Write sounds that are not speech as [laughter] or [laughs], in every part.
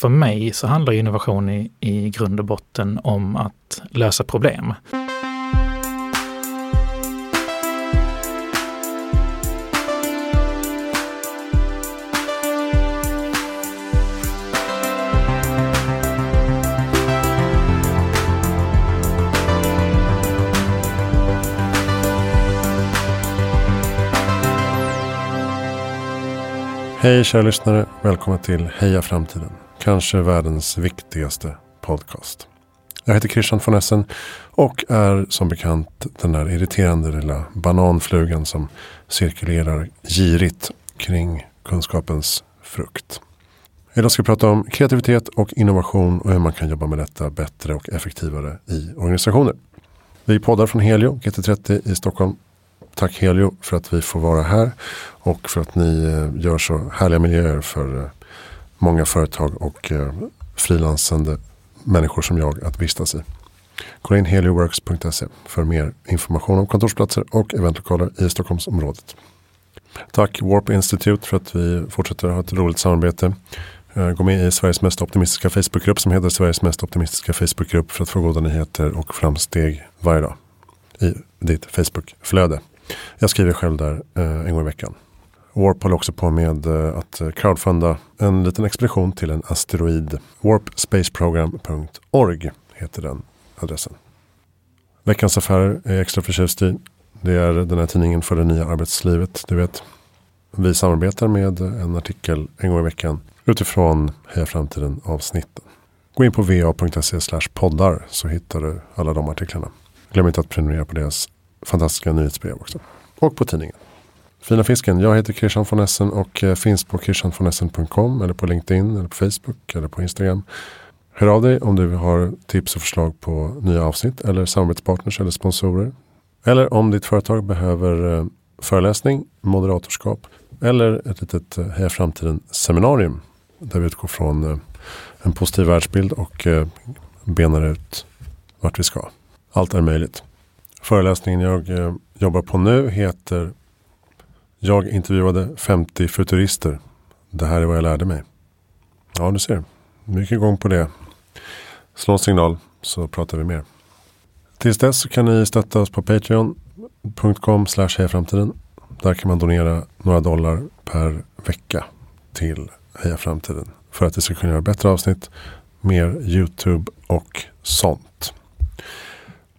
för mig så handlar innovation i, i grund och botten om att lösa problem. Hej kära lyssnare, välkomna till Heja Framtiden. Kanske världens viktigaste podcast. Jag heter Christian von Essen och är som bekant den där irriterande lilla bananflugan som cirkulerar girigt kring kunskapens frukt. Idag ska vi prata om kreativitet och innovation och hur man kan jobba med detta bättre och effektivare i organisationer. Vi poddar från Helio GT30 i Stockholm Tack Helio för att vi får vara här och för att ni eh, gör så härliga miljöer för eh, många företag och eh, frilansande människor som jag att vistas i. Kolla in helioworks.se för mer information om kontorsplatser och eventlokaler i Stockholmsområdet. Tack Warp Institute för att vi fortsätter ha ett roligt samarbete. Eh, gå med i Sveriges mest optimistiska Facebookgrupp som heter Sveriges mest optimistiska Facebookgrupp för att få goda nyheter och framsteg varje dag i ditt Facebookflöde. Jag skriver själv där eh, en gång i veckan. Warp håller också på med eh, att eh, crowdfunda en liten expedition till en asteroid. Warpspaceprogram.org heter den adressen. Veckans affärer är extra förtjust i. Det är den här tidningen för det nya arbetslivet. Du vet, vi samarbetar med en artikel en gång i veckan utifrån Heja Framtiden avsnitten. Gå in på va.se poddar så hittar du alla de artiklarna. Glöm inte att prenumerera på deras fantastiska nyhetsbrev också. Och på tidningen. Fina fisken. Jag heter Christian von Essen och eh, finns på christianvonessen.com eller på LinkedIn eller på Facebook eller på Instagram. Hör av dig om du har tips och förslag på nya avsnitt eller samarbetspartners eller sponsorer. Eller om ditt företag behöver eh, föreläsning, moderatorskap eller ett litet eh, Heja Framtiden seminarium. Där vi utgår från en positiv världsbild och benar ut vart vi ska. Allt är möjligt. Föreläsningen jag jobbar på nu heter jag intervjuade 50 futurister. Det här är vad jag lärde mig. Ja, du ser. Mycket gång på det. Slå en signal så pratar vi mer. Tills dess så kan ni stötta oss på Patreon.com hejaframtiden. Där kan man donera några dollar per vecka till Heja Framtiden. För att vi ska kunna göra bättre avsnitt, mer YouTube och sånt.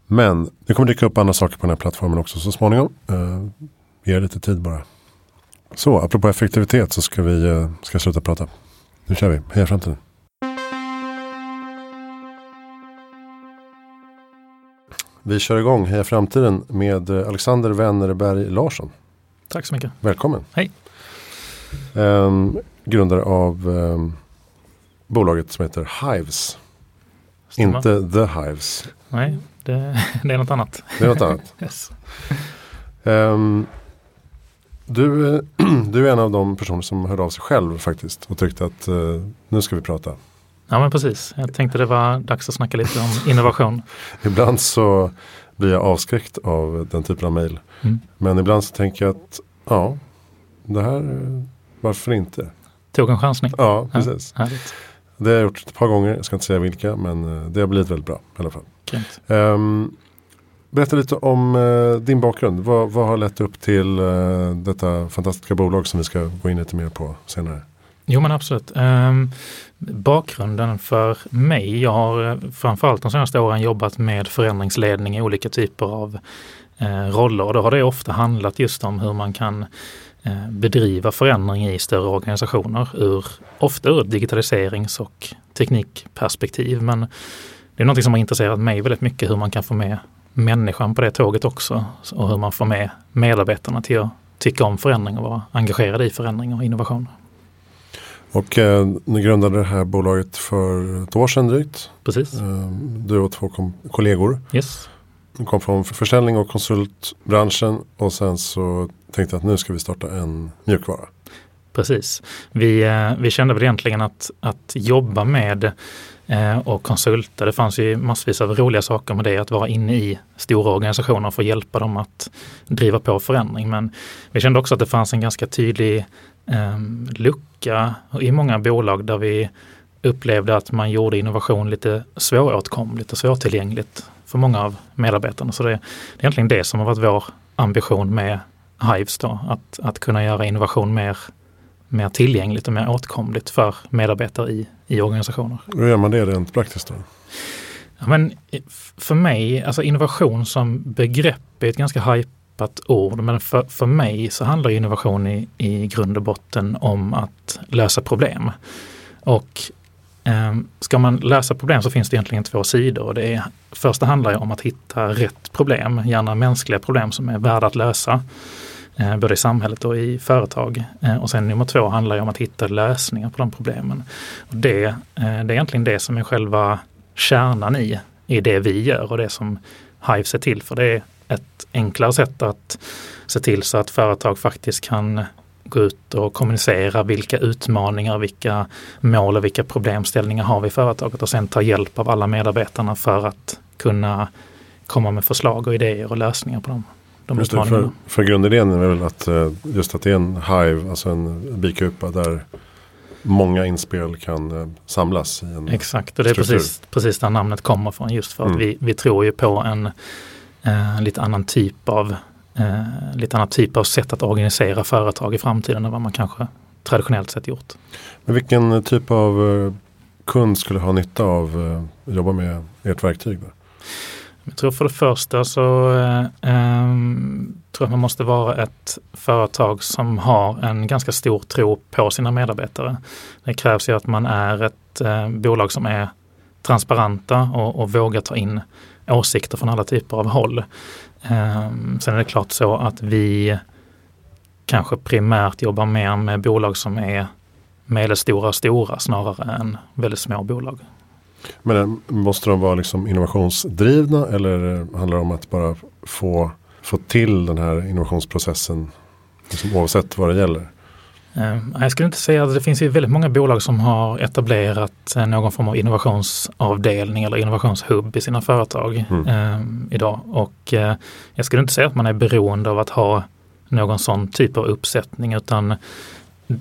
Men det kommer dyka upp andra saker på den här plattformen också så småningom. Eh, Ge lite tid bara. Så apropå effektivitet så ska vi uh, ska sluta prata. Nu kör vi. Heja framtiden. Vi kör igång Heja Framtiden med eh, Alexander Wennerberg Larsson. Tack så mycket. Välkommen. Hej. Um, grundare av um, bolaget som heter Hives. Stämmer. Inte The Hives. Nej, det, [laughs] det, är något annat. Det är något annat. [laughs] yes. Um, du, [clears throat] du är en av de personer som hörde av sig själv faktiskt och tyckte att uh, nu ska vi prata. Ja men precis, jag tänkte det var dags att snacka lite om innovation. [laughs] ibland så blir jag avskräckt av den typen av mejl. Mm. Men ibland så tänker jag att ja, det här, varför inte? Tog en chansning. Ja, precis. Ja, det har jag gjort ett par gånger, jag ska inte säga vilka, men eh, det har blivit väldigt bra i alla fall. Um, berätta lite om eh, din bakgrund. Vad, vad, har lett upp till eh, detta fantastiska bolag som vi ska gå in lite mer på senare? Jo men absolut. Um, bakgrunden för mig, jag har eh, framförallt de senaste åren jobbat med förändringsledning i olika typer av uh, roller och då har det ofta handlat just om hur man kan eh, bedriva förändring i större organisationer, ur, ofta ur ett digitaliserings och teknikperspektiv. Men det är något som har intresserat mig väldigt mycket hur man kan få med människan på det tåget också och hur man får med medarbetarna till att tycka om förändring och vara engagerade i förändring och innovation. Och eh, ni grundade det här bolaget för ett år sedan drygt. Precis. Eh, du och två kollegor. Yes. Du kom från försäljning och konsultbranschen och sen så tänkte jag att nu ska vi starta en mjukvara. Precis. Vi, eh, vi kände väl egentligen att, att jobba med Eh, och konsulter. det fanns ju massvis av roliga saker med det, att vara inne i stora organisationer och få hjälpa dem att driva på förändring. Men vi kände också att det fanns en ganska tydlig eh, lucka i många bolag där vi upplevde att man gjorde innovation lite svåråtkomligt och svårtillgängligt för många av medarbetarna. Så det, det är egentligen det som har varit vår ambition med Hives då, att, att kunna göra innovation mer, mer tillgängligt och mer åtkomligt för medarbetare i, i organisationer. Hur gör man det rent praktiskt då? Ja, men för mig, alltså innovation som begrepp är ett ganska hypat ord, men för, för mig så handlar innovation i, i grund och botten om att lösa problem. Och eh, ska man lösa problem så finns det egentligen två sidor. Det är, första handlar om att hitta rätt problem, gärna mänskliga problem som är värda att lösa. Eh, både i samhället och i företag. Eh, och sen nummer två handlar om att hitta lösningar på de problemen. Och det, eh, det är egentligen det som är själva kärnan i, i det vi gör och det som Hive är till för. Det är ett enklare sätt att se till så att företag faktiskt kan gå ut och kommunicera vilka utmaningar, vilka mål och vilka problemställningar har vi i företaget och sen ta hjälp av alla medarbetarna för att kunna komma med förslag och idéer och lösningar på dem. De just det, för, för grundidén är väl att eh, just att det är en hive, alltså en bikupa där många inspel kan eh, samlas i en Exakt, och det är precis, precis där namnet kommer från just för att mm. vi, vi tror ju på en eh, lite annan typ av eh, lite annan typ av sätt att organisera företag i framtiden än vad man kanske traditionellt sett gjort. Men vilken typ av eh, kund skulle ha nytta av att jobba med ert verktyg? Då? Jag tror för det första så eh, eh, tror jag man måste vara ett företag som har en ganska stor tro på sina medarbetare. Det krävs ju att man är ett eh, bolag som är transparenta och, och vågar ta in åsikter från alla typer av håll. Eh, sen är det klart så att vi kanske primärt jobbar mer med bolag som är medelstora och stora snarare än väldigt små bolag. Men eh, måste de vara liksom innovationsdrivna eller handlar det om att bara få, få till den här innovationsprocessen liksom oavsett vad det gäller? Eh, jag skulle inte säga att det finns väldigt många bolag som har etablerat eh, någon form av innovationsavdelning eller innovationshubb i sina företag mm. eh, idag. Och eh, jag skulle inte säga att man är beroende av att ha någon sån typ av uppsättning utan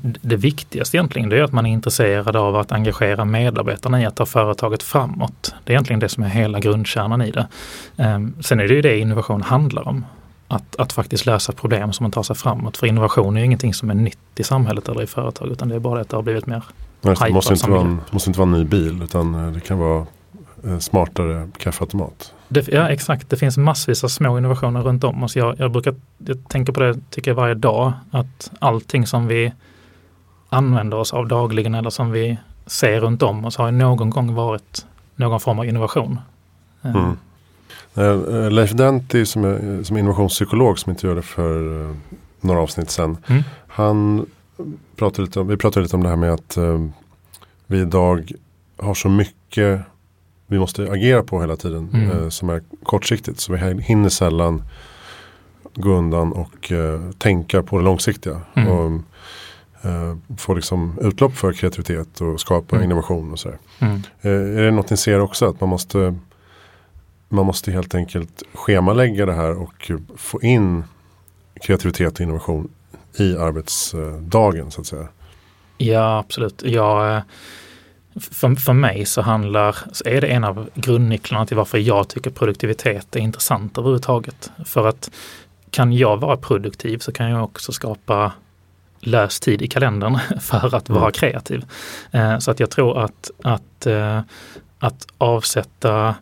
det viktigaste egentligen är att man är intresserad av att engagera medarbetarna i att ta företaget framåt. Det är egentligen det som är hela grundkärnan i det. Ehm, sen är det ju det innovation handlar om. Att, att faktiskt lösa problem som man tar sig framåt. För innovation är ju ingenting som är nytt i samhället eller i företag utan det är bara det att det har blivit mer det måste inte, vara en, måste inte vara en ny bil utan eh, det kan vara eh, smartare kaffeautomat. Det, ja exakt, det finns massvis av små innovationer runt om oss. Jag, jag brukar jag tänker på det tycker jag varje dag att allting som vi använder oss av dagligen eller som vi ser runt om oss har någon gång varit någon form av innovation. Eh. Mm. Uh, Leif Denti som är som innovationspsykolog som intervjuade för några avsnitt sedan. Mm. Han pratade lite om, vi pratade lite om det här med att uh, vi idag har så mycket vi måste agera på hela tiden mm. som är kortsiktigt. Så vi hinner sällan gå undan och tänka på det långsiktiga. Mm. Och, eh, få liksom utlopp för kreativitet och skapa mm. innovation och sådär. Mm. Eh, är det något ni ser också att man måste man måste helt enkelt schemalägga det här och få in kreativitet och innovation i arbetsdagen så att säga. Ja absolut. Ja, eh, för, för mig så handlar, så är det en av grundnycklarna till varför jag tycker produktivitet är intressant överhuvudtaget. För att kan jag vara produktiv så kan jag också skapa lös tid i kalendern [laughs] för att vara mm. kreativ. Eh, så att jag tror att, att, eh, att avsätta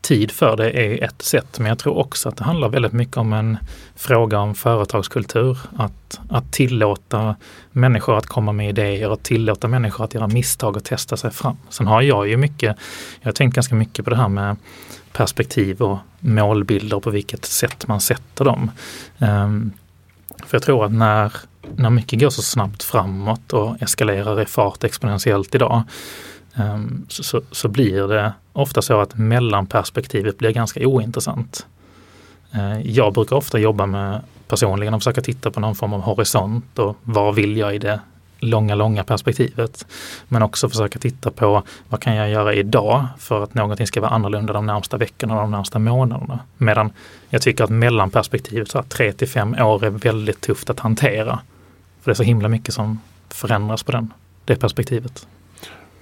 tid för det är ett sätt. Men jag tror också att det handlar väldigt mycket om en fråga om företagskultur. Att, att tillåta människor att komma med idéer och tillåta människor att göra misstag och testa sig fram. Sen har jag ju mycket, jag har tänkt ganska mycket på det här med perspektiv och målbilder på vilket sätt man sätter dem. Um, för jag tror att när, när mycket går så snabbt framåt och eskalerar i fart exponentiellt idag ehm, så, så, blir det ofta så att mellanperspektivet blir ganska ointressant. Eh, jag brukar ofta jobba med personligen och försöka titta på någon form av horisont och vad vill jag i det långa, långa perspektivet. Men också försöka titta på vad kan jag göra idag för att någonting ska vara annorlunda de närmsta veckorna och de närmsta månaderna. Medan jag tycker att mellanperspektivet, så 3 till 5 år, är väldigt tufft att hantera. För det är så himla mycket som förändras på den, det perspektivet.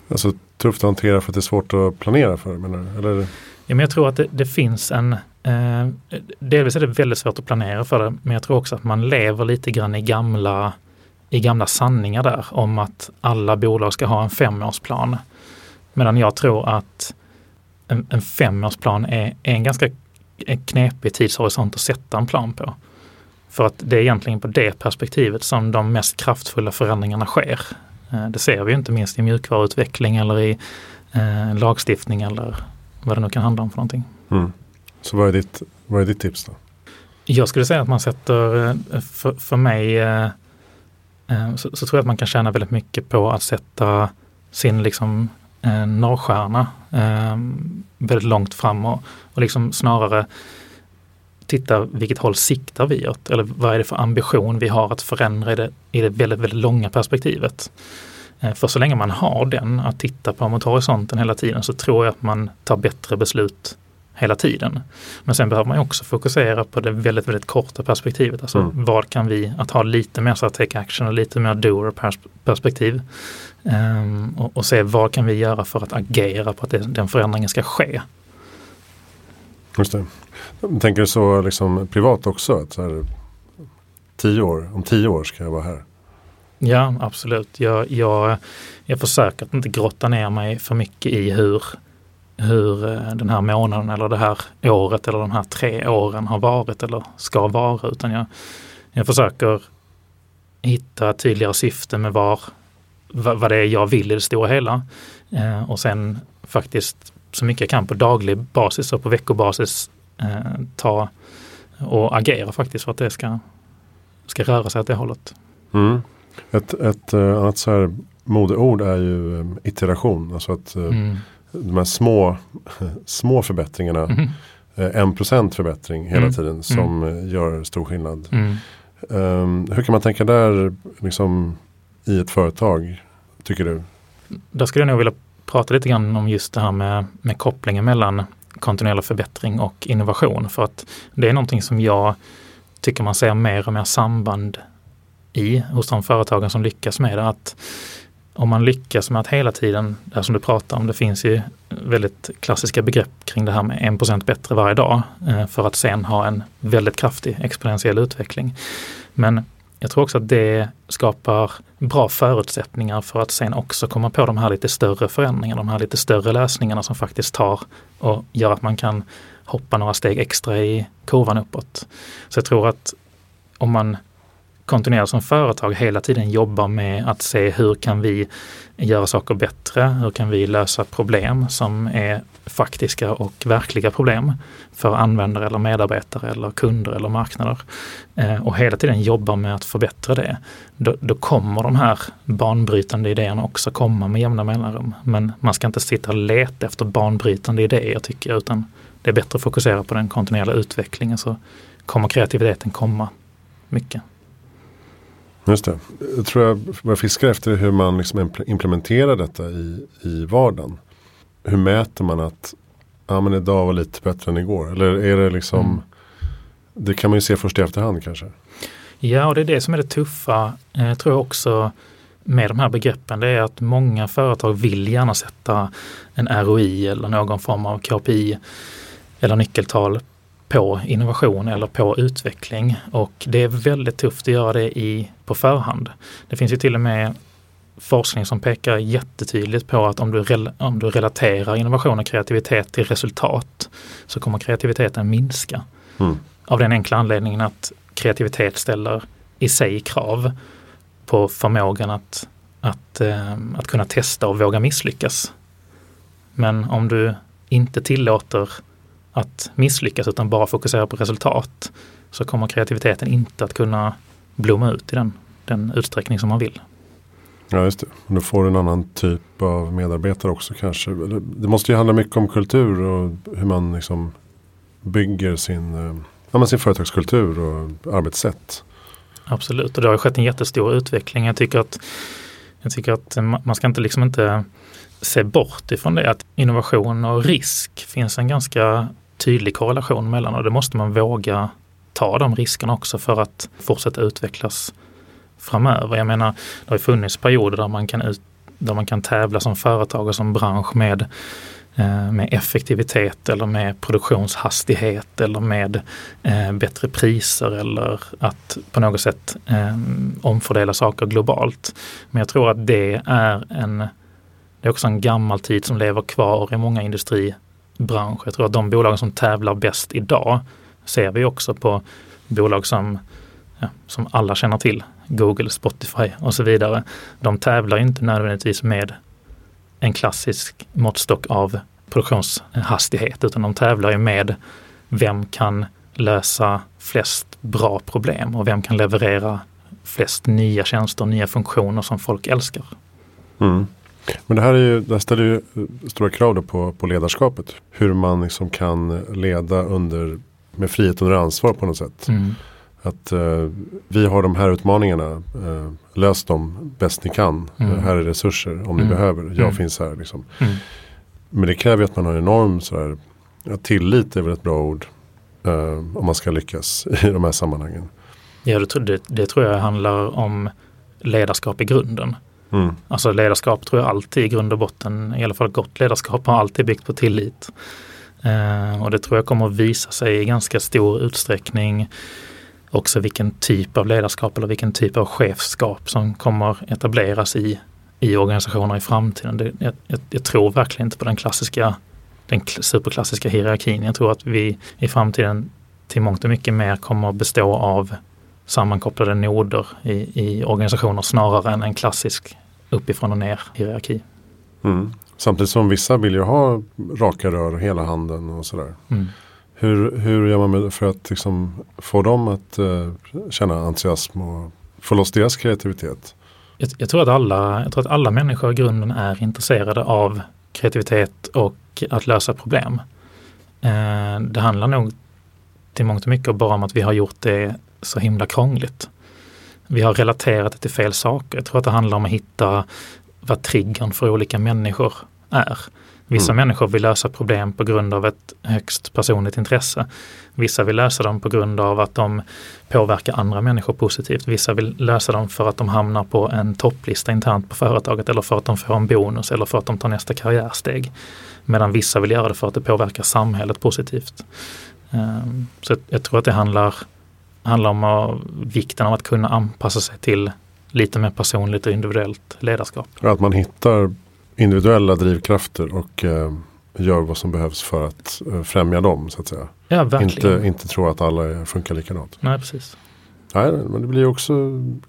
Alltså tufft att hantera för att det är svårt att planera för? Menar, eller? Ja, men jag tror att det, det finns en, eh, delvis är det väldigt svårt att planera för det, men jag tror också att man lever lite grann i gamla, i gamla sanningar där om att alla bolag ska ha en femårsplan. Medan jag tror att en, en femårsplan är, är en ganska knepig tidshorisont att sätta en plan på. För att det är egentligen på det perspektivet som de mest kraftfulla förändringarna sker. Eh, det ser vi inte minst i mjukvaruutveckling eller i eh, lagstiftning eller vad det nu kan handla om för någonting. Mm. Så vad är, ditt, vad är ditt tips då? Jag skulle säga att man sätter, eh, för, för mig, eh, eh, så, så, tror jag att man kan tjäna väldigt mycket på att sätta sin liksom eh, norrstjärna eh, väldigt långt fram och, och liksom snarare titta vilket håll siktar vi åt? Eller vad är det för ambition vi har att förändra i det, i det väldigt, väldigt långa perspektivet? Eh, för så länge man har den att titta på mot horisonten hela tiden så tror jag att man tar bättre beslut hela tiden. Men sen behöver man också fokusera på det väldigt, väldigt korta perspektivet. Alltså mm. vad kan vi, att ha lite mer så take action och lite mer doer perspektiv. Um, och, och, se vad kan vi göra för att agera på att det, den förändringen ska ske. Just det. Tänker du så liksom privat också? Att så här, tio år, om tio år ska jag vara här? Ja, absolut. Jag, jag, jag försöker att inte grotta ner mig för mycket i hur, hur eh, den här månaden eller det här året eller de här tre åren har varit eller ska vara. Utan jag, jag försöker hitta tydligare syfte med var, vad det är jag vill i det stora hela. Eh, och sen faktiskt så mycket jag kan på daglig basis och på veckobasis eh, ta och agera faktiskt för att det ska, ska röra sig åt det hållet. Mm. Ett, ett uh, annat så här modeord är ju um, iteration. Alltså att uh, mm. de här små, [laughs] små förbättringarna, mm. en procent förbättring hela mm. tiden som mm. gör stor skillnad. Um, hur kan man tänka där liksom, i ett företag, tycker du? Där skulle jag nog vilja prata lite grann om just det här med, med kopplingen mellan kontinuerlig förbättring och innovation. För att det är någonting som jag tycker man ser mer och mer samband i hos de företagen som lyckas med det. Att om man lyckas med att hela tiden, det som du pratar om, det finns ju väldigt klassiska begrepp kring det här med 1% bättre varje dag eh, för att sen ha en väldigt kraftig exponentiell utveckling. Men jag tror också att det skapar bra förutsättningar för att sen också komma på de här lite större förändringarna, de här lite större lösningarna som faktiskt tar och gör att man kan hoppa några steg extra i kurvan uppåt. Så jag tror att om man kontinuerligt som företag hela tiden jobbar med att se hur kan vi göra saker bättre? Hur kan vi lösa problem som är faktiska och verkliga problem för användare eller medarbetare eller kunder eller marknader. Eh, och hela tiden jobbar med att förbättra det. Då, då, kommer de här banbrytande idéerna också komma med jämna mellanrum. Men man ska inte sitta och leta efter banbrytande idéer tycker jag, utan det är bättre att fokusera på den kontinuerliga utvecklingen så kommer kreativiteten komma mycket. Just det. Jag tror jag börjar fiska efter hur man liksom implementerar detta i, i vardagen. Hur mäter man att ja, men idag var lite bättre än igår? Eller är det liksom mm. Det kan man ju se först i efterhand kanske. Ja, och det är det som är det tuffa, eh, tror jag också, med de här begreppen. Det är att många företag vill gärna sätta en ROI eller någon form av KPI eller nyckeltal på innovation eller på utveckling. Och det är väldigt tufft att göra det i, på förhand. Det finns ju till och med forskning som pekar jättetydligt på att om du, om du relaterar innovation och kreativitet till resultat så kommer kreativiteten minska. Mm. Av den enkla anledningen att kreativitet ställer i sig krav på förmågan att, att, eh, att kunna testa och våga misslyckas. Men om du inte tillåter att misslyckas utan bara fokusera på resultat så kommer kreativiteten inte att kunna blomma ut i den, den utsträckning som man vill. Ja just det, då får du en annan typ av medarbetare också kanske. Det måste ju handla mycket om kultur och hur man liksom bygger sin, eh, ja, sin företagskultur och arbetssätt. Absolut, och det har skett en jättestor utveckling. Jag tycker att, jag tycker att man ska inte liksom inte se bort ifrån det att innovation och risk finns en ganska tydlig korrelation mellan och det måste man våga ta de riskerna också för att fortsätta utvecklas framöver. Jag menar, det har funnits perioder där man kan ut, där man kan tävla som företag och som bransch med Eh, med effektivitet eller med produktionshastighet eller med eh, bättre priser eller att på något sätt eh, omfördela saker globalt. Men jag tror att det är en det är också en gammal tid som lever kvar i många bransch. Jag tror att de bolag som tävlar bäst idag ser vi också på bolag som, ja, som alla känner till, Google, Spotify och så vidare. De tävlar inte nödvändigtvis med en klassisk måttstock av produktionshastighet utan de tävlar ju med vem kan lösa flest bra problem och vem kan leverera flest nya tjänster nya funktioner som folk älskar. Mm. Men det här, är ju, det här ställer ju stora krav på, på ledarskapet. Hur man liksom kan leda under, med frihet under ansvar på något sätt. Mm. Att uh, vi har de här utmaningarna. Uh, lös dem bäst ni kan. Mm. Här är resurser om ni mm. behöver. Jag mm. finns här. Liksom. Mm. Men det kräver att man har enorm sådär, ja, tillit är väl ett bra ord. Uh, om man ska lyckas [laughs] i de här sammanhangen. Ja, det, det tror jag handlar om ledarskap i grunden. Mm. Alltså ledarskap tror jag alltid i grund och botten, i alla fall gott ledarskap har alltid byggt på tillit. Eh, och det tror jag kommer att visa sig i ganska stor utsträckning också vilken typ av ledarskap eller vilken typ av chefskap som kommer etableras i, i organisationer i framtiden. Det, jag, jag, jag, tror verkligen inte på den klassiska den superklassiska hierarkin. Jag tror att vi i framtiden till mångt och mycket mer kommer att bestå av sammankopplade noder i, i organisationer snarare än en klassisk uppifrån och ner hierarki. Mm. Samtidigt som vissa vill ju ha raka rör hela handen och sådär. Mm. Hur, hur gör man för att liksom få dem att uh, känna entusiasm och få loss deras kreativitet? Jag, jag, tror att alla, jag tror att alla människor i grunden är intresserade av kreativitet och att lösa problem. Eh, det handlar nog till mångt och mycket bara om att vi har gjort det så himla krångligt. Vi har relaterat det till fel saker. Jag tror att det handlar om att hitta vad triggern för olika människor är. Vissa mm. människor vill lösa problem på grund av ett högst personligt intresse. Vissa vill lösa dem på grund av att de påverkar andra människor positivt. Vissa vill lösa dem för att de hamnar på en topplista internt på företaget eller för att de får en bonus eller för att de tar nästa karriärsteg. Medan vissa vill göra det för att det påverkar samhället positivt. Ehm, så jag tror att det handlar, handlar om vikten av att kunna anpassa sig till lite mer personligt och individuellt ledarskap. Att man hittar individuella drivkrafter och eh, gör vad som behövs för att eh, främja dem. så att säga. Ja, verkligen. Inte, inte tro att alla funkar likadant. Nej, precis. Nej, men det blir också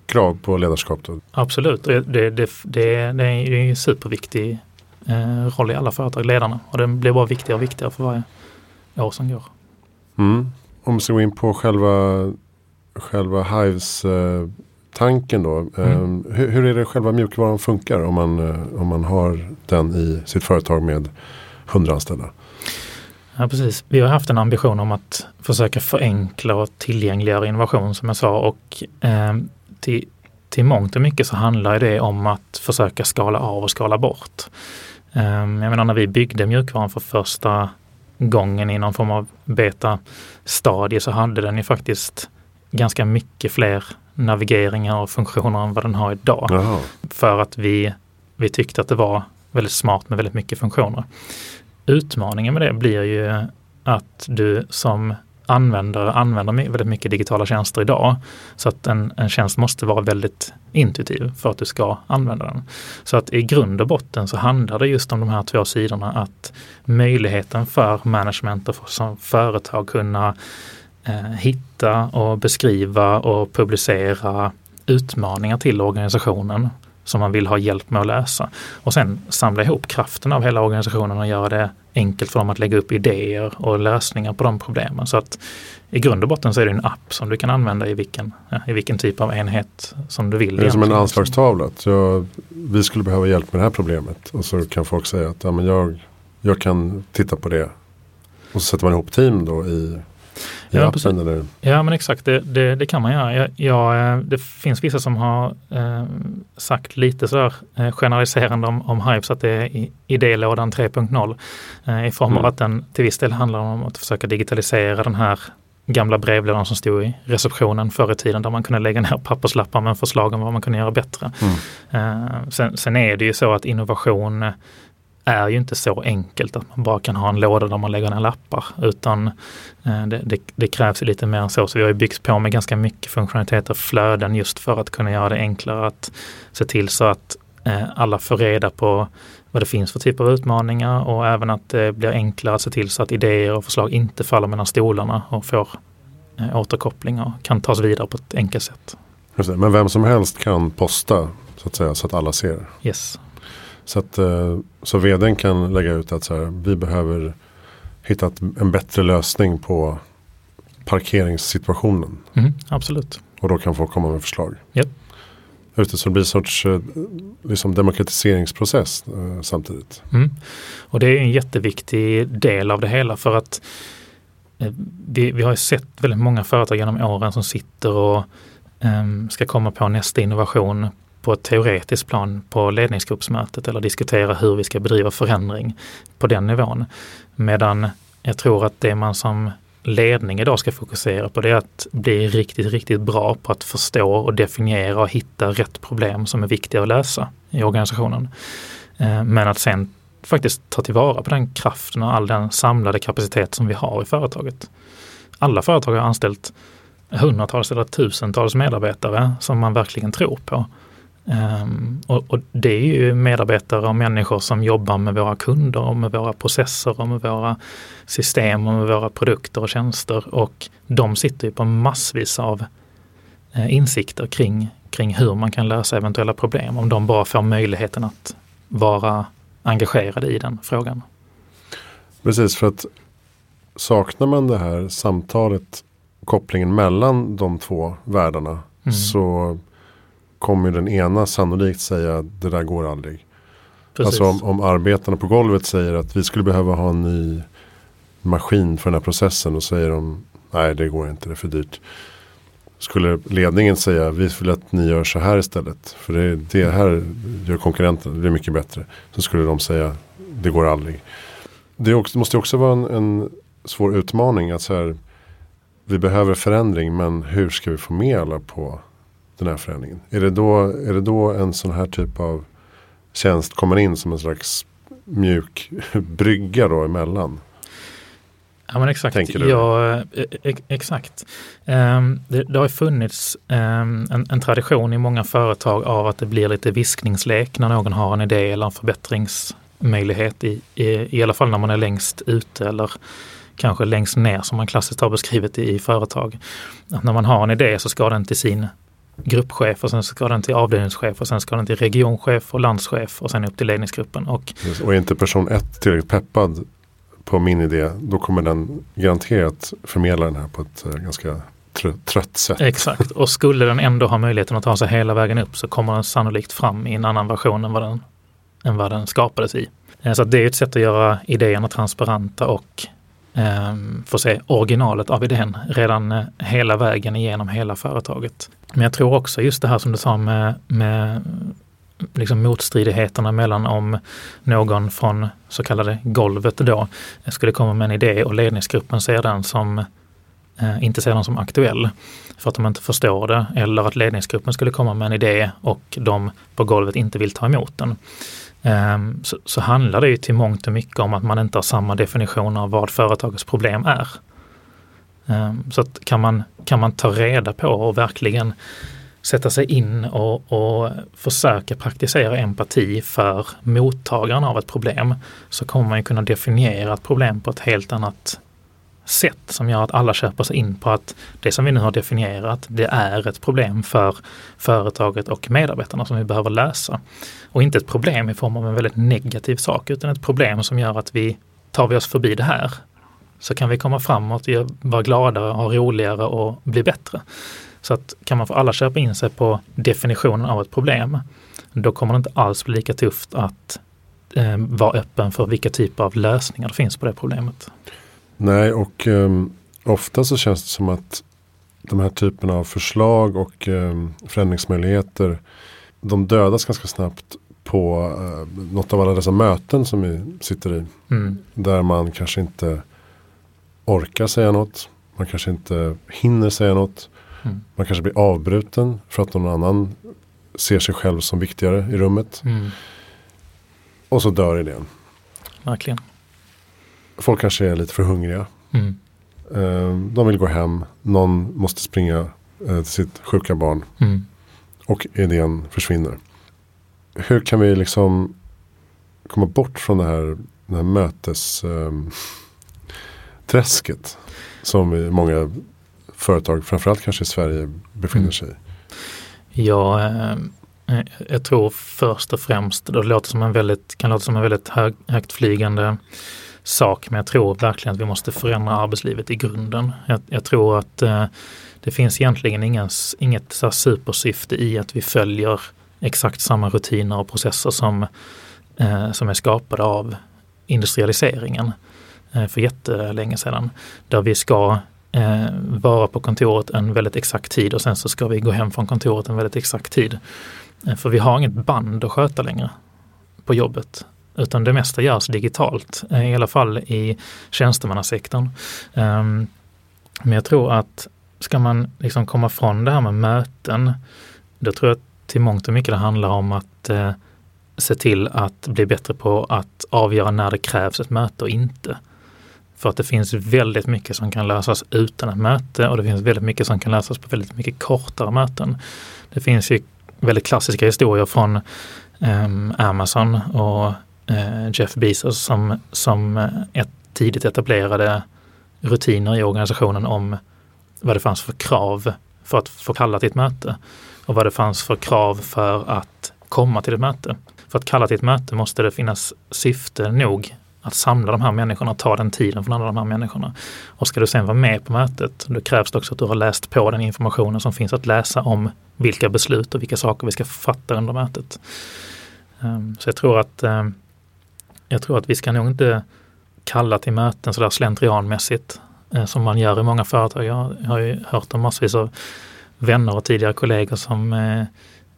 krav på ledarskap. Då. Absolut, det, det, det, det, är en superviktig eh, roll i alla företag, ledarna. Och den blir bara viktigare och viktigare för varje år som går. Mm. Om vi ska gå in på själva, själva Hives eh, tanken då. Mm. Ehm, hur, hur, är det själva mjukvaran funkar om man, eh, om man har den i sitt företag med 100 anställda? Ja, precis. Vi har haft en ambition om att försöka förenkla och tillgängliggöra innovation som jag sa och eh, till, till mångt och mycket så handlar det om att försöka skala av och skala bort. Eh, jag menar när vi byggde mjukvaran för första gången i någon form av beta-stadie så hade den ju faktiskt ganska mycket fler navigeringar och funktioner än vad den har idag. Jaha. För att vi, vi tyckte att det var väldigt smart med väldigt mycket funktioner. Utmaningen med det blir ju att du som användare använder väldigt mycket digitala tjänster idag. Så att en, en tjänst måste vara väldigt intuitiv för att du ska använda den. Så att i grund och botten så handlar det just om de här två sidorna att möjligheten för management och för, som företag kunna hitta och beskriva och publicera utmaningar till organisationen som man vill ha hjälp med att lösa. Och sen samla ihop kraften av hela organisationen och göra det enkelt för dem att lägga upp idéer och lösningar på de problemen. Så att i grund och botten så är det en app som du kan använda i vilken, i vilken typ av enhet som du vill. Det är som en anslagstavla. Jag, vi skulle behöva hjälp med det här problemet och så kan folk säga att ja, men jag, jag kan titta på det. Och så sätter man ihop team då i Ja, appen, eller? ja men exakt, det, det, det kan man göra. Jag, jag, eh, det finns vissa som har eh, sagt lite sådär eh, generaliserande om, om Hives att det är idélådan 3.0 eh, i form mm. av att den till viss del handlar om att försöka digitalisera den här gamla brevlådan som stod i receptionen förr i tiden där man kunde lägga ner papperslappar med förslag om vad man kunde göra bättre. Mm. Uh, sen, sen, är det ju så att innovation är ju inte så enkelt att man bara kan ha en låda där man lägger ner lappar utan uh, det, det, det, krävs lite mer än så. Så vi har ju byggt på med ganska mycket funktionaliteter, flöden just för att kunna göra det enklare att se till så att uh, alla får reda på vad det finns för typer av utmaningar och även att det blir enklare att se till så att idéer och förslag inte faller mellan stolarna och får eh, återkoppling och kan tas vidare på ett enkelt sätt. Men vem som helst kan posta så att säga så att alla ser? Yes. Så att eh, så vdn kan lägga ut att så här, vi behöver hitta en bättre lösning på parkeringssituationen. Mm, absolut. Och då kan folk komma med förslag. Yep. Ute, så det blir en sorts eh, liksom demokratiseringsprocess eh, samtidigt. Mm. Och det är en jätteviktig del av det hela för att eh, vi, vi har sett väldigt många företag genom åren som sitter och eh, ska komma på nästa innovation på ett teoretiskt plan på ledningsgruppsmötet eller diskutera hur vi ska bedriva förändring på den nivån. Medan jag tror att det man som ledning idag ska fokusera på det är att bli riktigt, riktigt bra på att förstå och definiera och hitta rätt problem som är viktiga att lösa i organisationen. Eh, men att sen faktiskt ta tillvara på den kraften och all den samlade kapacitet som vi har i företaget. Alla företag har anställt hundratals eller tusentals medarbetare som man verkligen tror på. Um, och, och, det är ju medarbetare och människor som jobbar med våra kunder och med våra processer och med våra system och med våra produkter och tjänster. Och de sitter ju på massvis av eh, insikter kring, kring hur man kan lösa eventuella problem om de bara får möjligheten att vara engagerade i den frågan. Precis, för att saknar man det här samtalet, kopplingen mellan de två världarna mm. så kommer den ena sannolikt säga att det där går aldrig. Precis. Alltså om, om arbetarna på golvet säger att vi skulle behöva ha en ny maskin för den här processen. Då säger de nej det går inte, det är för dyrt. Skulle ledningen säga vi vill att ni gör så här istället. För det, det här gör konkurrenten, det är mycket bättre. Så skulle de säga det går aldrig. Det också, måste också vara en, en svår utmaning. att så här, Vi behöver förändring men hur ska vi få med alla på den här förändringen? Är det då, är det då en sån här typ av tjänst kommer in som en slags mjuk [laughs] brygga då emellan? Ja men exakt. Ja, e, exakt. Um, det, det, har funnits um, en, en, tradition i många företag av att det blir lite viskningslek när någon har en idé eller en förbättringsmöjlighet i, i, i alla fall när man är längst ute eller kanske längst ner som man klassiskt har beskrivit i, i företag. Att när man har en idé så ska den till sin gruppchef och sen ska den till avdelningschef och sen ska den till regionchef och landschef och sen upp till ledningsgruppen. Och, och är inte person ett tillräckligt peppad på min idé då kommer den garanterat förmedla den här på ett uh, ganska trött sätt. Exakt, och skulle den ändå ha möjligheten att ta sig hela vägen upp så kommer den sannolikt fram i en annan version än vad den, än vad den skapades i. Eh, så det är ett sätt att göra idéerna transparenta och eh, se originalet av idén redan eh, hela vägen igenom hela företaget. Men jag tror också just det här som du sa med, med liksom motstridigheterna mellan om någon från så kallade golvet då skulle komma med en idé och ledningsgruppen ser den som Eh, inte ser den som aktuell för att de inte förstår det eller att ledningsgruppen skulle komma med en idé och de på golvet inte vill ta emot den. Ehm, så, så, handlar det ju till mångt och mycket om att man inte har samma definition av vad företagets problem är. Ehm, så att kan, man, kan man ta reda på och verkligen sätta sig in och, och försöka praktisera empati för mottagaren av ett problem så kommer man kunna definiera ett problem på ett helt annat sätt som gör att alla köper sig in på att det som vi nu har definierat, det är ett problem för företaget och medarbetarna som vi behöver lösa. Och inte ett problem i form av en väldigt negativ sak utan ett problem som gör att vi tar vi oss förbi det här så kan vi komma framåt, vara gladare, ha roligare och bli bättre. Så att kan man få alla köpa in sig på definitionen av ett problem, då kommer det inte alls bli lika tufft att eh, vara öppen för vilka typer av lösningar det finns på det problemet. Nej, och um, ofta så känns det som att de här typerna av förslag och um, förändringsmöjligheter de dödas ganska snabbt på uh, något av alla dessa möten som vi sitter i. Mm. Där man kanske inte orkar säga något. Man kanske inte hinner säga något. Mm. Man kanske blir avbruten för att någon annan ser sig själv som viktigare i rummet. Mm. Och så dör idén. Verkligen. Folk kanske är lite för hungriga. Mm. Eh, De vill gå hem. Någon måste springa eh, till sitt sjuka barn. Mm. Och idén försvinner. Hur kan vi liksom komma bort från det här, det här mötes ehm. Som många företag, framförallt kanske i Sverige, befinner Mm. sig i. Ja, eh, jag tror först och främst, det låter som en väldigt, kan låta som en väldigt hög, högt flygande sak, men jag tror verkligen att vi måste förändra arbetslivet i grunden. Jag, jag tror att eh, det finns egentligen ingen, inget så supersyfte i att vi följer exakt samma rutiner och processer som, eh, som är skapade av industrialiseringen eh, för jättelänge sedan. Där vi ska eh, vara på kontoret en väldigt exakt tid och sen så ska vi gå hem från kontoret en väldigt exakt tid. Eh, för vi har inget band att sköta längre på jobbet. Utan det mesta görs digitalt, eh, i alla fall i tjänstemannasektorn. Um, men jag tror att ska man liksom komma från det här med möten, då tror jag till mångt och mycket det handlar om att eh, se till att bli bättre på att avgöra när det krävs ett möte och inte. För att det finns väldigt mycket som kan lösas utan ett möte och det finns väldigt mycket som kan lösas på väldigt mycket kortare möten. Det finns ju väldigt klassiska historier från um, Amazon och Eh, Jeff Bezos som, som eh, ett tidigt etablerade rutiner i organisationen om vad det fanns för krav för att få kalla till ett möte och vad det fanns för krav för att komma till ett möte. För att kalla till ett möte måste det finnas syfte nog att samla de här människorna och ta den tiden från alla de här människorna. Och ska du sen vara med på mötet, då krävs det också att du har läst på den informationen som finns att läsa om vilka beslut och vilka saker vi ska fatta under mötet. Ehm, så jag tror att ehm, jag tror att vi ska nog inte kalla till möten sådär slentrianmässigt eh, som man gör i många företag. Jag har ju hört om massvis av vänner och tidigare kollegor som eh,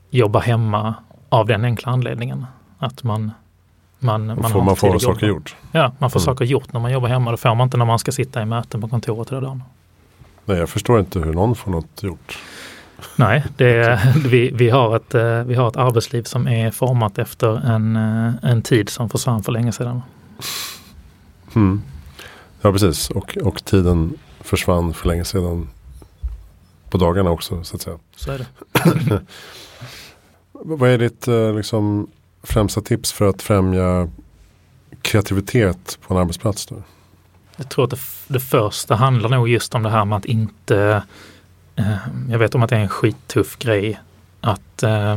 jobbar hemma av den enkla anledningen. Att man man, man, man får, man får saker gjort. Ja, man får Mm. saker gjort när man jobbar hemma. Det får man inte när man ska sitta i möten på kontoret hela dagen. Nej, jag förstår inte hur någon får något gjort. Nej, det [laughs] vi, vi, har ett, eh, vi har ett arbetsliv som är format efter en, eh, en tid som försvann för länge sedan. Mm. Ja, precis. Och, och tiden försvann för länge sedan. På dagarna också, så att säga. Så är det. [clears throat] Vad är ditt eh, liksom, främsta tips för att främja kreativitet på en arbetsplats? Då? Jag tror att det, det första handlar nog just om det här med att inte Eh, jag vet om att det är en skittuff grej att eh,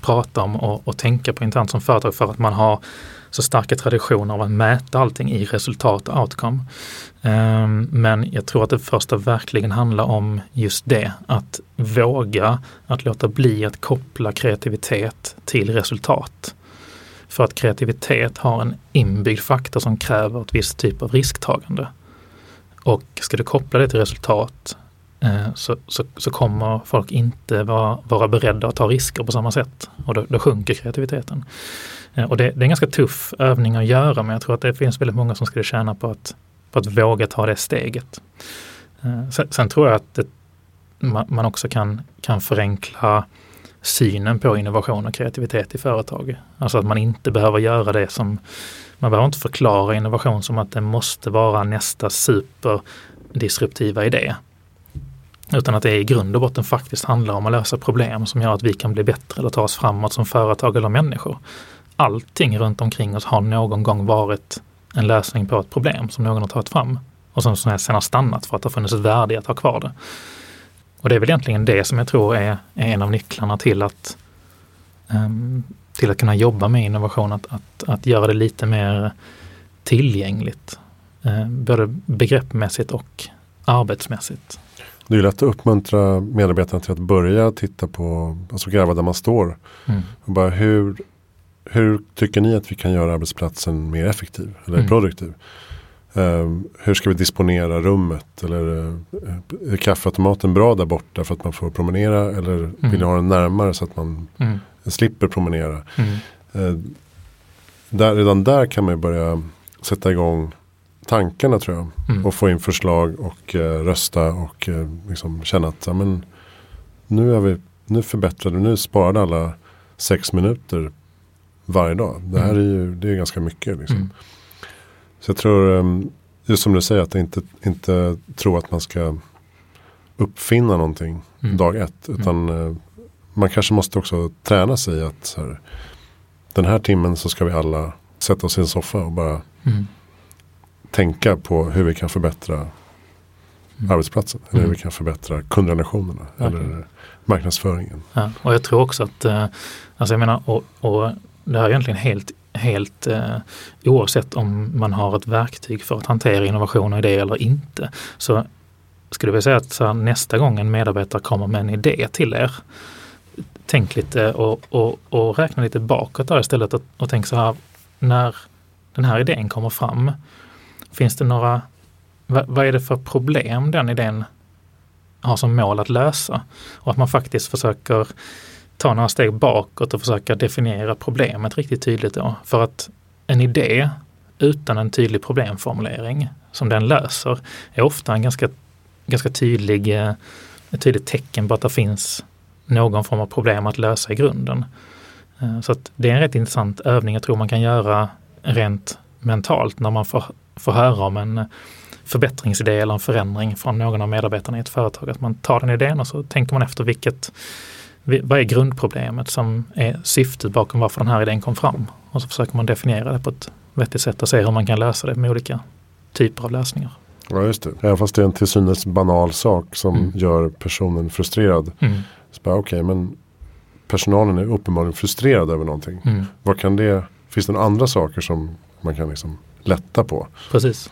prata om och, och tänka på internt som företag för att man har så starka traditioner av att mäta allting i resultat och outcome. Eh, men jag tror att det första verkligen handlar om just det, att våga att låta bli att koppla kreativitet till resultat. För att kreativitet har en inbyggd faktor som kräver ett visst typ av risktagande. Och ska du koppla det till resultat Eh, så, så, så, kommer folk inte vara, vara beredda att ta risker på samma sätt. Och då, då sjunker kreativiteten. Eh, och det, det, är en ganska tuff övning att göra men jag tror att det finns väldigt många som skulle tjäna på att, på att våga ta det steget. Eh, sen, sen, tror jag att det, man, man också kan, kan förenkla synen på innovation och kreativitet i företag. Alltså att man inte behöver göra det som, man behöver inte förklara innovation som att det måste vara nästa superdisruptiva idé. Utan att det i grund och botten faktiskt handlar om att lösa problem som gör att vi kan bli bättre eller ta oss framåt som företag eller människor. Allting runt omkring oss har någon gång varit en lösning på ett problem som någon har tagit fram och som sen har stannat för att det har funnits ett värde i att ha kvar det. Och det är väl egentligen det som jag tror är, är en av nycklarna till att, um, till att kunna jobba med innovation, att, att, att göra det lite mer tillgängligt. Uh, både begreppmässigt och arbetsmässigt. Det är lätt att uppmuntra medarbetarna till att börja titta på, alltså gräva där man står. Mm. Och bara hur, hur tycker ni att vi kan göra arbetsplatsen mer effektiv eller Mm. produktiv? Um, hur ska vi disponera rummet? Eller uh, är kaffeautomaten bra där borta för att man får promenera? Eller vill ni ha den närmare så att man Mm. slipper promenera? Mm. Uh, där, redan där kan man börja sätta igång tankarna tror jag. Mm. Och få in förslag och eh, rösta och eh, liksom känna att ja, men, nu, är vi, nu förbättrade, nu sparade alla sex minuter varje dag. Det här mm. är ju det är ganska mycket. Liksom. Mm. Så jag tror, ehm, just som du säger, att inte, inte tro att man ska uppfinna någonting mm. dag ett. Mm. Utan mm. man kanske måste också träna sig att här, den här timmen så ska vi alla sätta oss i en soffa och bara mm. Tänka på hur vi kan förbättra mm. arbetsplatsen. Eller hur vi kan förbättra kundrelationerna. Eller marknadsföringen. Ja, och jag tror också att, eh, alltså jag menar, och, och det här är egentligen helt helt eh, oavsett om man har ett verktyg för att hantera innovation och idé eller inte. Så skulle vi säga att här, nästa gång en medarbetare kommer med en idé till er, tänk lite och, och, och räkna lite bakåt där istället och, och tänk så här, när den här idén kommer fram, finns det några, vad, vad är det för problem den idén har som mål att lösa? Och att man faktiskt försöker ta några steg bakåt och försöka definiera problemet riktigt tydligt då. För att en idé utan en tydlig problemformulering som den löser är ofta en ganska, ganska tydlig, eh, ett tydligt tecken på att det finns någon form av problem att lösa i grunden. Eh, så att det är en rätt intressant övning jag tror man kan göra rent mentalt när man får, får höra om en förbättringsidé eller en förändring från någon av medarbetarna i ett företag. Att man tar den idén och så tänker man efter vilket, vad är grundproblemet som är syftet bakom varför den här idén kom fram? Och så försöker man definiera det på ett vettigt sätt och se hur man kan lösa det med olika typer av lösningar. Ja just det, även fast det är en till synes banal sak som mm. gör personen frustrerad. Mm. Okej, okay, men personalen är uppenbarligen frustrerad över någonting. Mm. Vad kan det, finns det några andra saker som man kan liksom lätta på? Precis.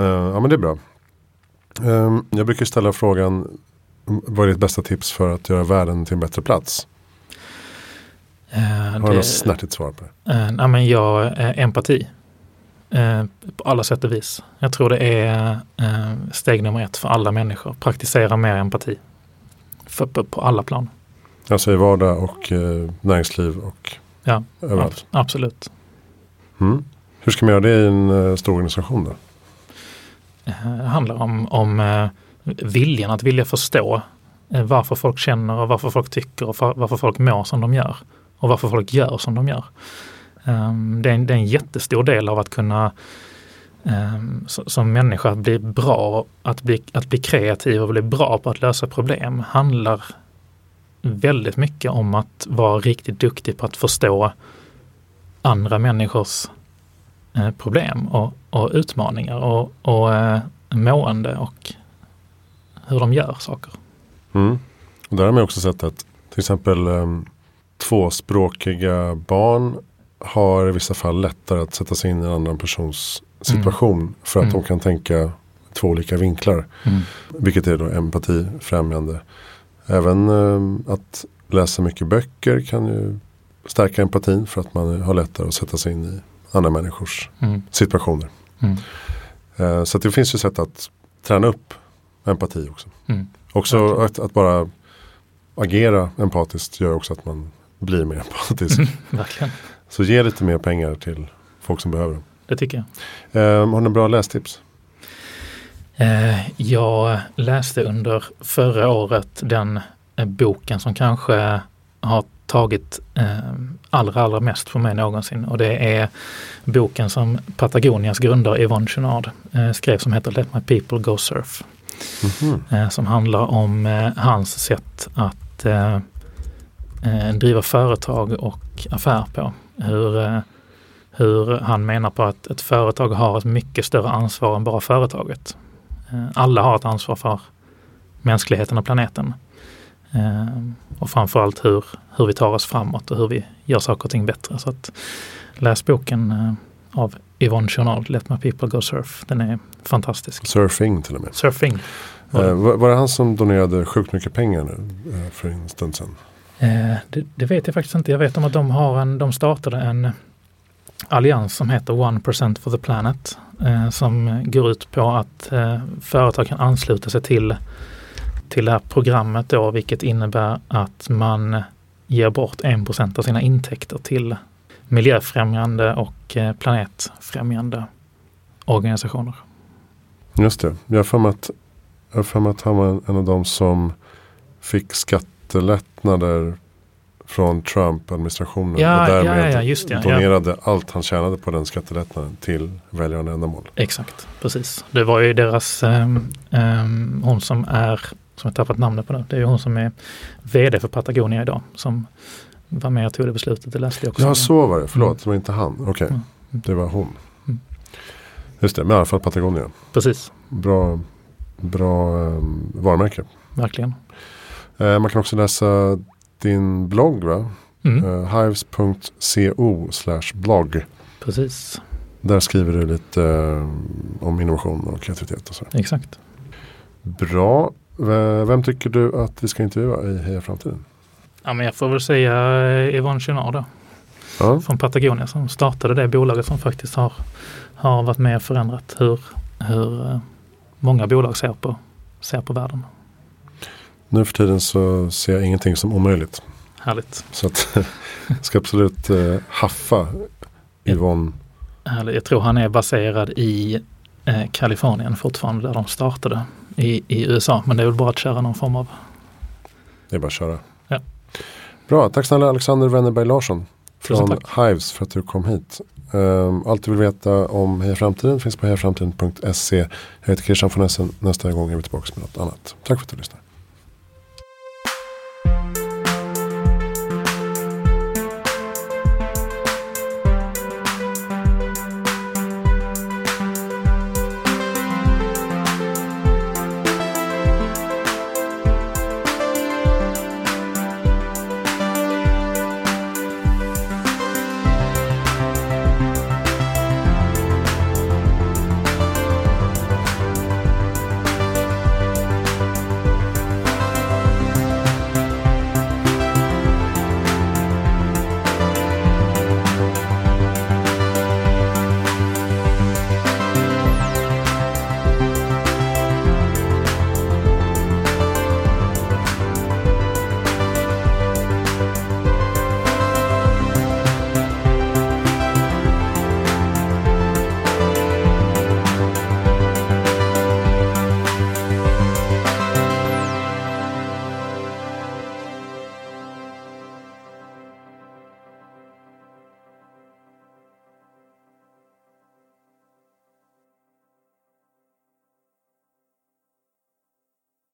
Uh, ja men det är bra. Um, jag brukar ställa frågan vad är ditt bästa tips för att göra världen till en bättre plats? Uh, Har du något snärtigt svar på det? Uh, nej, men jag, uh, empati. Uh, på alla sätt och vis. Jag tror det är steg nummer ett för alla människor. Praktisera mer empati. För, på, på alla plan. Alltså i vardag och näringsliv och ja, överallt? Ab absolut. Mm. Hur ska man göra det i en eh, stor organisation då? Det handlar om, om eh, viljan att vilja förstå varför folk känner och varför folk tycker och varför folk mår som de gör. Och varför folk gör som de gör. Um, det, är en, det är en jättestor del av att kunna ehm, som människa att bli bra, att bli, att bli kreativ och bli bra på att lösa problem handlar väldigt mycket om att vara riktigt duktig på att förstå andra människors eh, problem och, och utmaningar och, och eh, mående och hur de gör saker. Mm. Och där har man också sett att till exempel um, tvåspråkiga barn har i vissa fall lättare att sätta sig in i en annan persons situation. Mm. För att mm. de kan tänka två olika vinklar. Mm. Vilket är då empatifrämjande. Även um, att läsa mycket böcker kan ju stärka empatin för att man har lättare att sätta sig in i andra människors mm. situationer. Uh, så det finns ju sätt att träna upp empati också. Mm. Också att, att, bara agera empatiskt gör också att man blir mer empatisk. Mm. [laughs] Så ge lite mer pengar till folk som behöver det. tycker jag. Um, har ni bra lästips? Uh, jag läste under förra året den boken som kanske har tagit uh, allra, allra mest för mig någonsin och det är boken som Patagonias grundare Yvonne Chouinard uh, skrev som heter Let My People Go Surf. Mm-hmm. som handlar om eh, hans sätt att eh, driva företag och affär på. Hur, hur han menar på att ett företag har ett mycket större ansvar än bara företaget. Alla har ett ansvar för mänskligheten och planeten. Och framförallt hur, hur vi tar oss framåt och hur vi gör saker och ting bättre. Så att läs boken av Yvonne Journal, Let My People Go Surf. Den är fantastisk. Surfing till och med. Surfing. Eh, var, var det han som donerade sjukt mycket pengar nu eh, för en stund sedan? Eh, det, det, vet jag faktiskt inte. Jag vet om att de, har en, de startade en allians som heter 1% for the Planet. Eh, som går ut på att eh, företag kan ansluta sig till, till det här programmet då, vilket innebär att man ger bort 1% av sina intäkter till miljöfrämjande och eh, planetfrämjande organisationer. Just det. Jag har för mig att, jag har för mig att han var en, av de som fick skattelättnader från Trump-administrationen. Ja, och ja, därmed ja, just det, ja. donerade allt han tjänade på den skattelättnaden till välgörande ändamål. Exakt, precis. Det var ju deras, um, um, hon som är, som jag tappat namnet på nu, det är ju hon som är vd för Patagonia idag. Som var med och tog det beslutet, det läste jag också. Ja, så var det. Förlåt, Mm. det var inte han. Okej, Mm. det var hon. Mm. Just det, men i alla fall Patagonia. Precis, Bra, bra um, varumärke. verkligen. Eh, man kan också läsa din blogg va? Mm. Eh, hives.co blogg. Precis, Där skriver du lite eh, om innovation och kreativitet och så. exakt. Bra. Vem tycker du att vi ska intervjua i Heja Framtiden? Ja, men jag får väl säga eh, Yvonne Chenard då, Ja, från Patagonia som startade det bolaget som faktiskt har, har varit med och förändrat hur, hur eh, många bolag ser på, ser på världen. nu för tiden så ser jag ingenting som omöjligt. Härligt. Så att jag [laughs] ska absolut eh, haffa Yvonne. Härligt. Jag tror han är baserad i eh, Kalifornien fortfarande där de startade i, i USA. Men det är väl bara att köra någon form av Det är bara att köra. Ja. Bra, tack snälla Alexander Wennerberg Larsson. Från. Hives för att du kom hit. Um, allt du vill veta om Heja Framtiden finns på hejaframtiden.se. Jag heter Christian von Essen. Nästa gång är vi tillbaka med något annat. Tack för att du lyssnade.